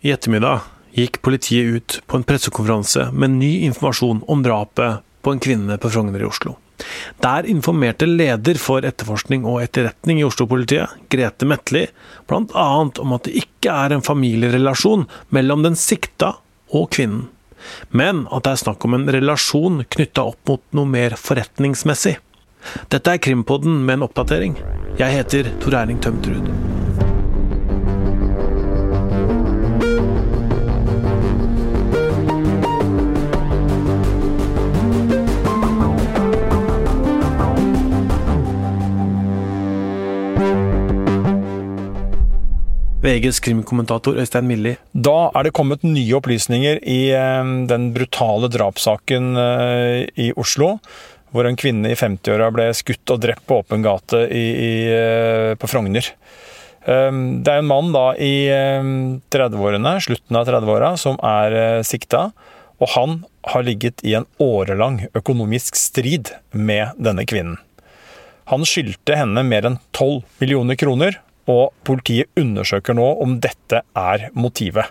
I ettermiddag gikk politiet ut på en pressekonferanse med ny informasjon om drapet på en kvinne på Frogner i Oslo. Der informerte leder for etterforskning og etterretning i Oslo-politiet, Grete Metli, bl.a. om at det ikke er en familierelasjon mellom den sikta og kvinnen, men at det er snakk om en relasjon knytta opp mot noe mer forretningsmessig. Dette er Krimpodden med en oppdatering. Jeg heter Tor Erling Tømtrud. VGs krimkommentator Øystein Milli. Da er det kommet nye opplysninger i eh, den brutale drapssaken eh, i Oslo. Hvor en kvinne i 50-åra ble skutt og drept på åpen gate i, i, eh, på Frogner. Det er en mann da i 30-årene, slutten av 30-åra, som er sikta. Og han har ligget i en årelang økonomisk strid med denne kvinnen. Han skyldte henne mer enn 12 millioner kroner, og politiet undersøker nå om dette er motivet.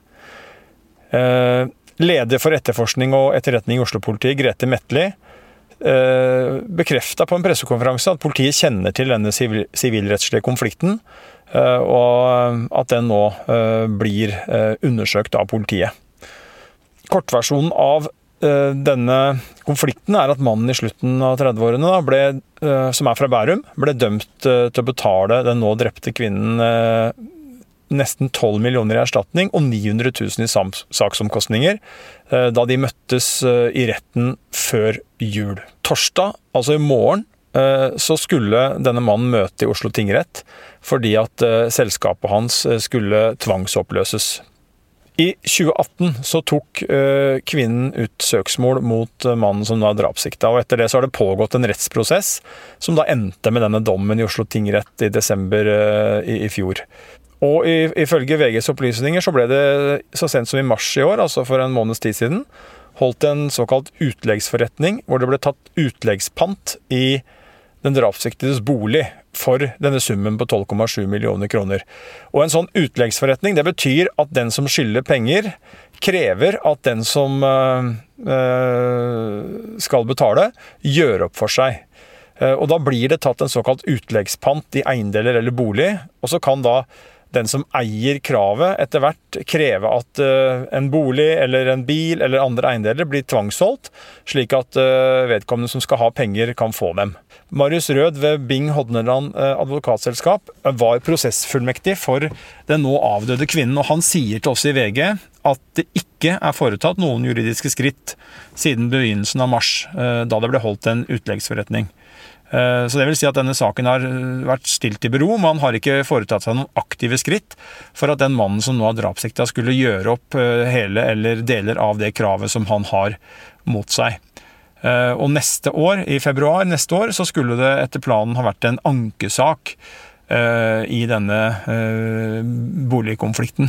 Eh, leder for etterforskning og etterretning i Oslo-politiet, Grete Metli, eh, bekrefta på en pressekonferanse at politiet kjenner til denne sivilrettslige konflikten, eh, og at den nå blir undersøkt av politiet. Kortversjonen av denne konflikten er at mannen i slutten av 30-årene, eh, som er fra Bærum, ble dømt eh, til å betale den nå drepte kvinnen nesten 12 millioner i erstatning og 900 000 i saksomkostninger da de møttes i retten før jul. Torsdag, altså i morgen, så skulle denne mannen møte i Oslo tingrett fordi at selskapet hans skulle tvangsoppløses. I 2018 så tok uh, kvinnen ut søksmål mot uh, mannen som da er drapssikta. og Etter det så har det pågått en rettsprosess som da endte med denne dommen i Oslo tingrett i desember uh, i, i, fjor. Og Ifølge VGs opplysninger så ble det så sent som i mars i år, altså for en måneds tid siden, holdt en såkalt utleggsforretning hvor det ble tatt utleggspant i den drapssiktedes bolig for denne summen på 12,7 millioner kroner. Og En sånn utleggsforretning det betyr at den som skylder penger, krever at den som øh, skal betale, gjør opp for seg. Og Da blir det tatt en såkalt utleggspant i eiendeler eller bolig. og så kan da den som eier kravet, etter hvert kreve at uh, en bolig eller en bil eller andre eiendeler blir tvangssolgt, slik at uh, vedkommende som skal ha penger, kan få dem. Marius Rød ved Bing Hodneland uh, advokatselskap var prosessfullmektig for den nå avdøde kvinnen, og han sier til oss i VG at det ikke er foretatt noen juridiske skritt siden begynnelsen av mars, da det ble holdt en utleggsforretning. Eh, så det vil si at denne saken har eh, vært stilt i bero. Man har ikke foretatt seg noen aktive skritt for at den mannen som nå har drapssikta, skulle gjøre opp eh, hele eller deler av det kravet som han har mot seg. Og neste år, i februar neste år, så skulle det etter planen ha vært en ankesak i denne boligkonflikten.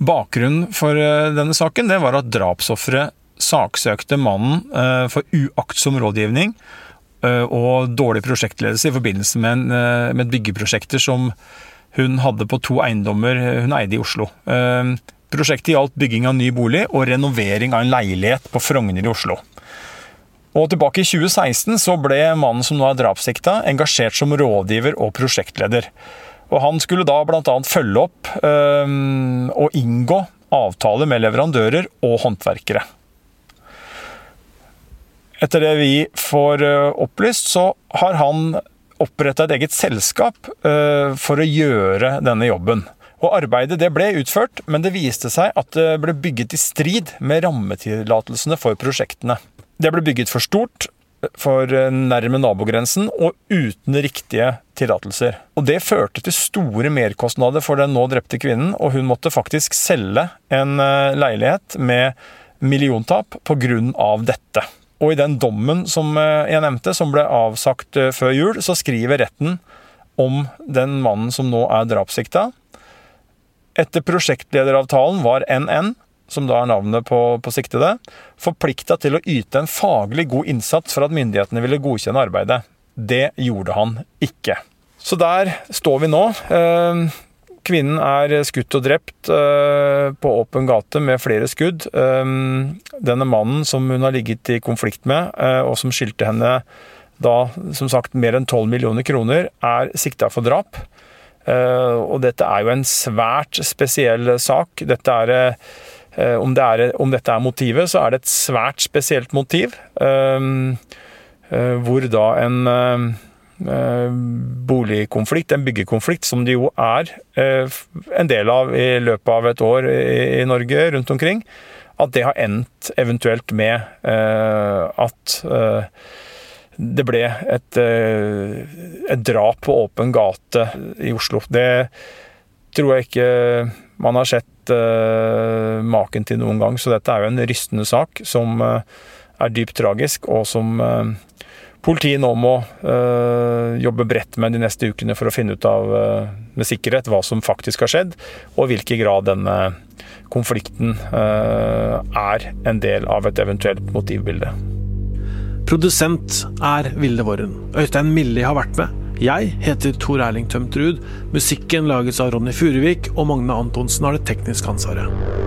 Bakgrunnen for denne saken det var at drapsofferet saksøkte mannen for uaktsom rådgivning og dårlig prosjektledelse i forbindelse med, en, eh, med byggeprosjekter som hun hadde på to eiendommer hun eide i Oslo. Eh, prosjektet gjaldt bygging av ny bolig og renovering av en leilighet på Frogner i Oslo. Og Tilbake i 2016 så ble mannen som nå er drapssikta, engasjert som rådgiver og prosjektleder. Og Han skulle da bl.a. følge opp og inngå avtaler med leverandører og håndverkere. Etter det vi får eh, opplyst, så har han oppretta et eget selskap eh, for å gjøre denne jobben. Og Arbeidet det ble utført, men det viste seg at det ble bygget i strid med rammetillatelsene for prosjektene. Det ble bygget for stort, for nærme nabogrensen og uten riktige tillatelser. Og Det førte til store merkostnader for den nå drepte kvinnen, og hun måtte faktisk selge en eh, leilighet med milliontap pga. dette. Og i den dommen som eh, jeg nevnte, som ble avsagt eh, før jul, så skriver retten om den mannen som nå er drapssikta. Etter prosjektlederavtalen var NN, som da er navnet på, på siktede, forplikta til å yte en faglig god innsats for at myndighetene ville godkjenne arbeidet. Det gjorde han ikke. Så der står vi nå. Eh, kvinnen er skutt og drept uh, på åpen gate med flere skudd. Um, denne mannen som hun har ligget i konflikt med, uh, og som skyldte henne da, som sagt, mer enn 12 millioner kroner, er sikta for drap. Og dette er jo en svært spesiell sak. Dette er, om, det er, om, dette er motivet, så er det et svært spesielt motiv. hvor da en Eh, boligkonflikt, en byggekonflikt, som det jo er eh, en del av i løpet av et år i Norge rundt omkring, at det har endt eventuelt med eh, at det ble et, et drap på åpen gate i Oslo. Det tror jeg ikke man har sett maken til noen gang, så dette er jo en rystende sak som er dypt tragisk, og som politiet nå må øh, jobbe bredt med de neste ukene for å finne ut av øh, med sikkerhet hva som faktisk har skjedd, og i hvilken grad denne konflikten øh, er en del av et eventuelt motivbilde. Produsent er Vilde Våren. Øystein Millie har vært med. Jeg heter Tor Erling Tømt Ruud. Musikken lages av Ronny Furuvik, og Magne Antonsen har det tekniske ansvaret.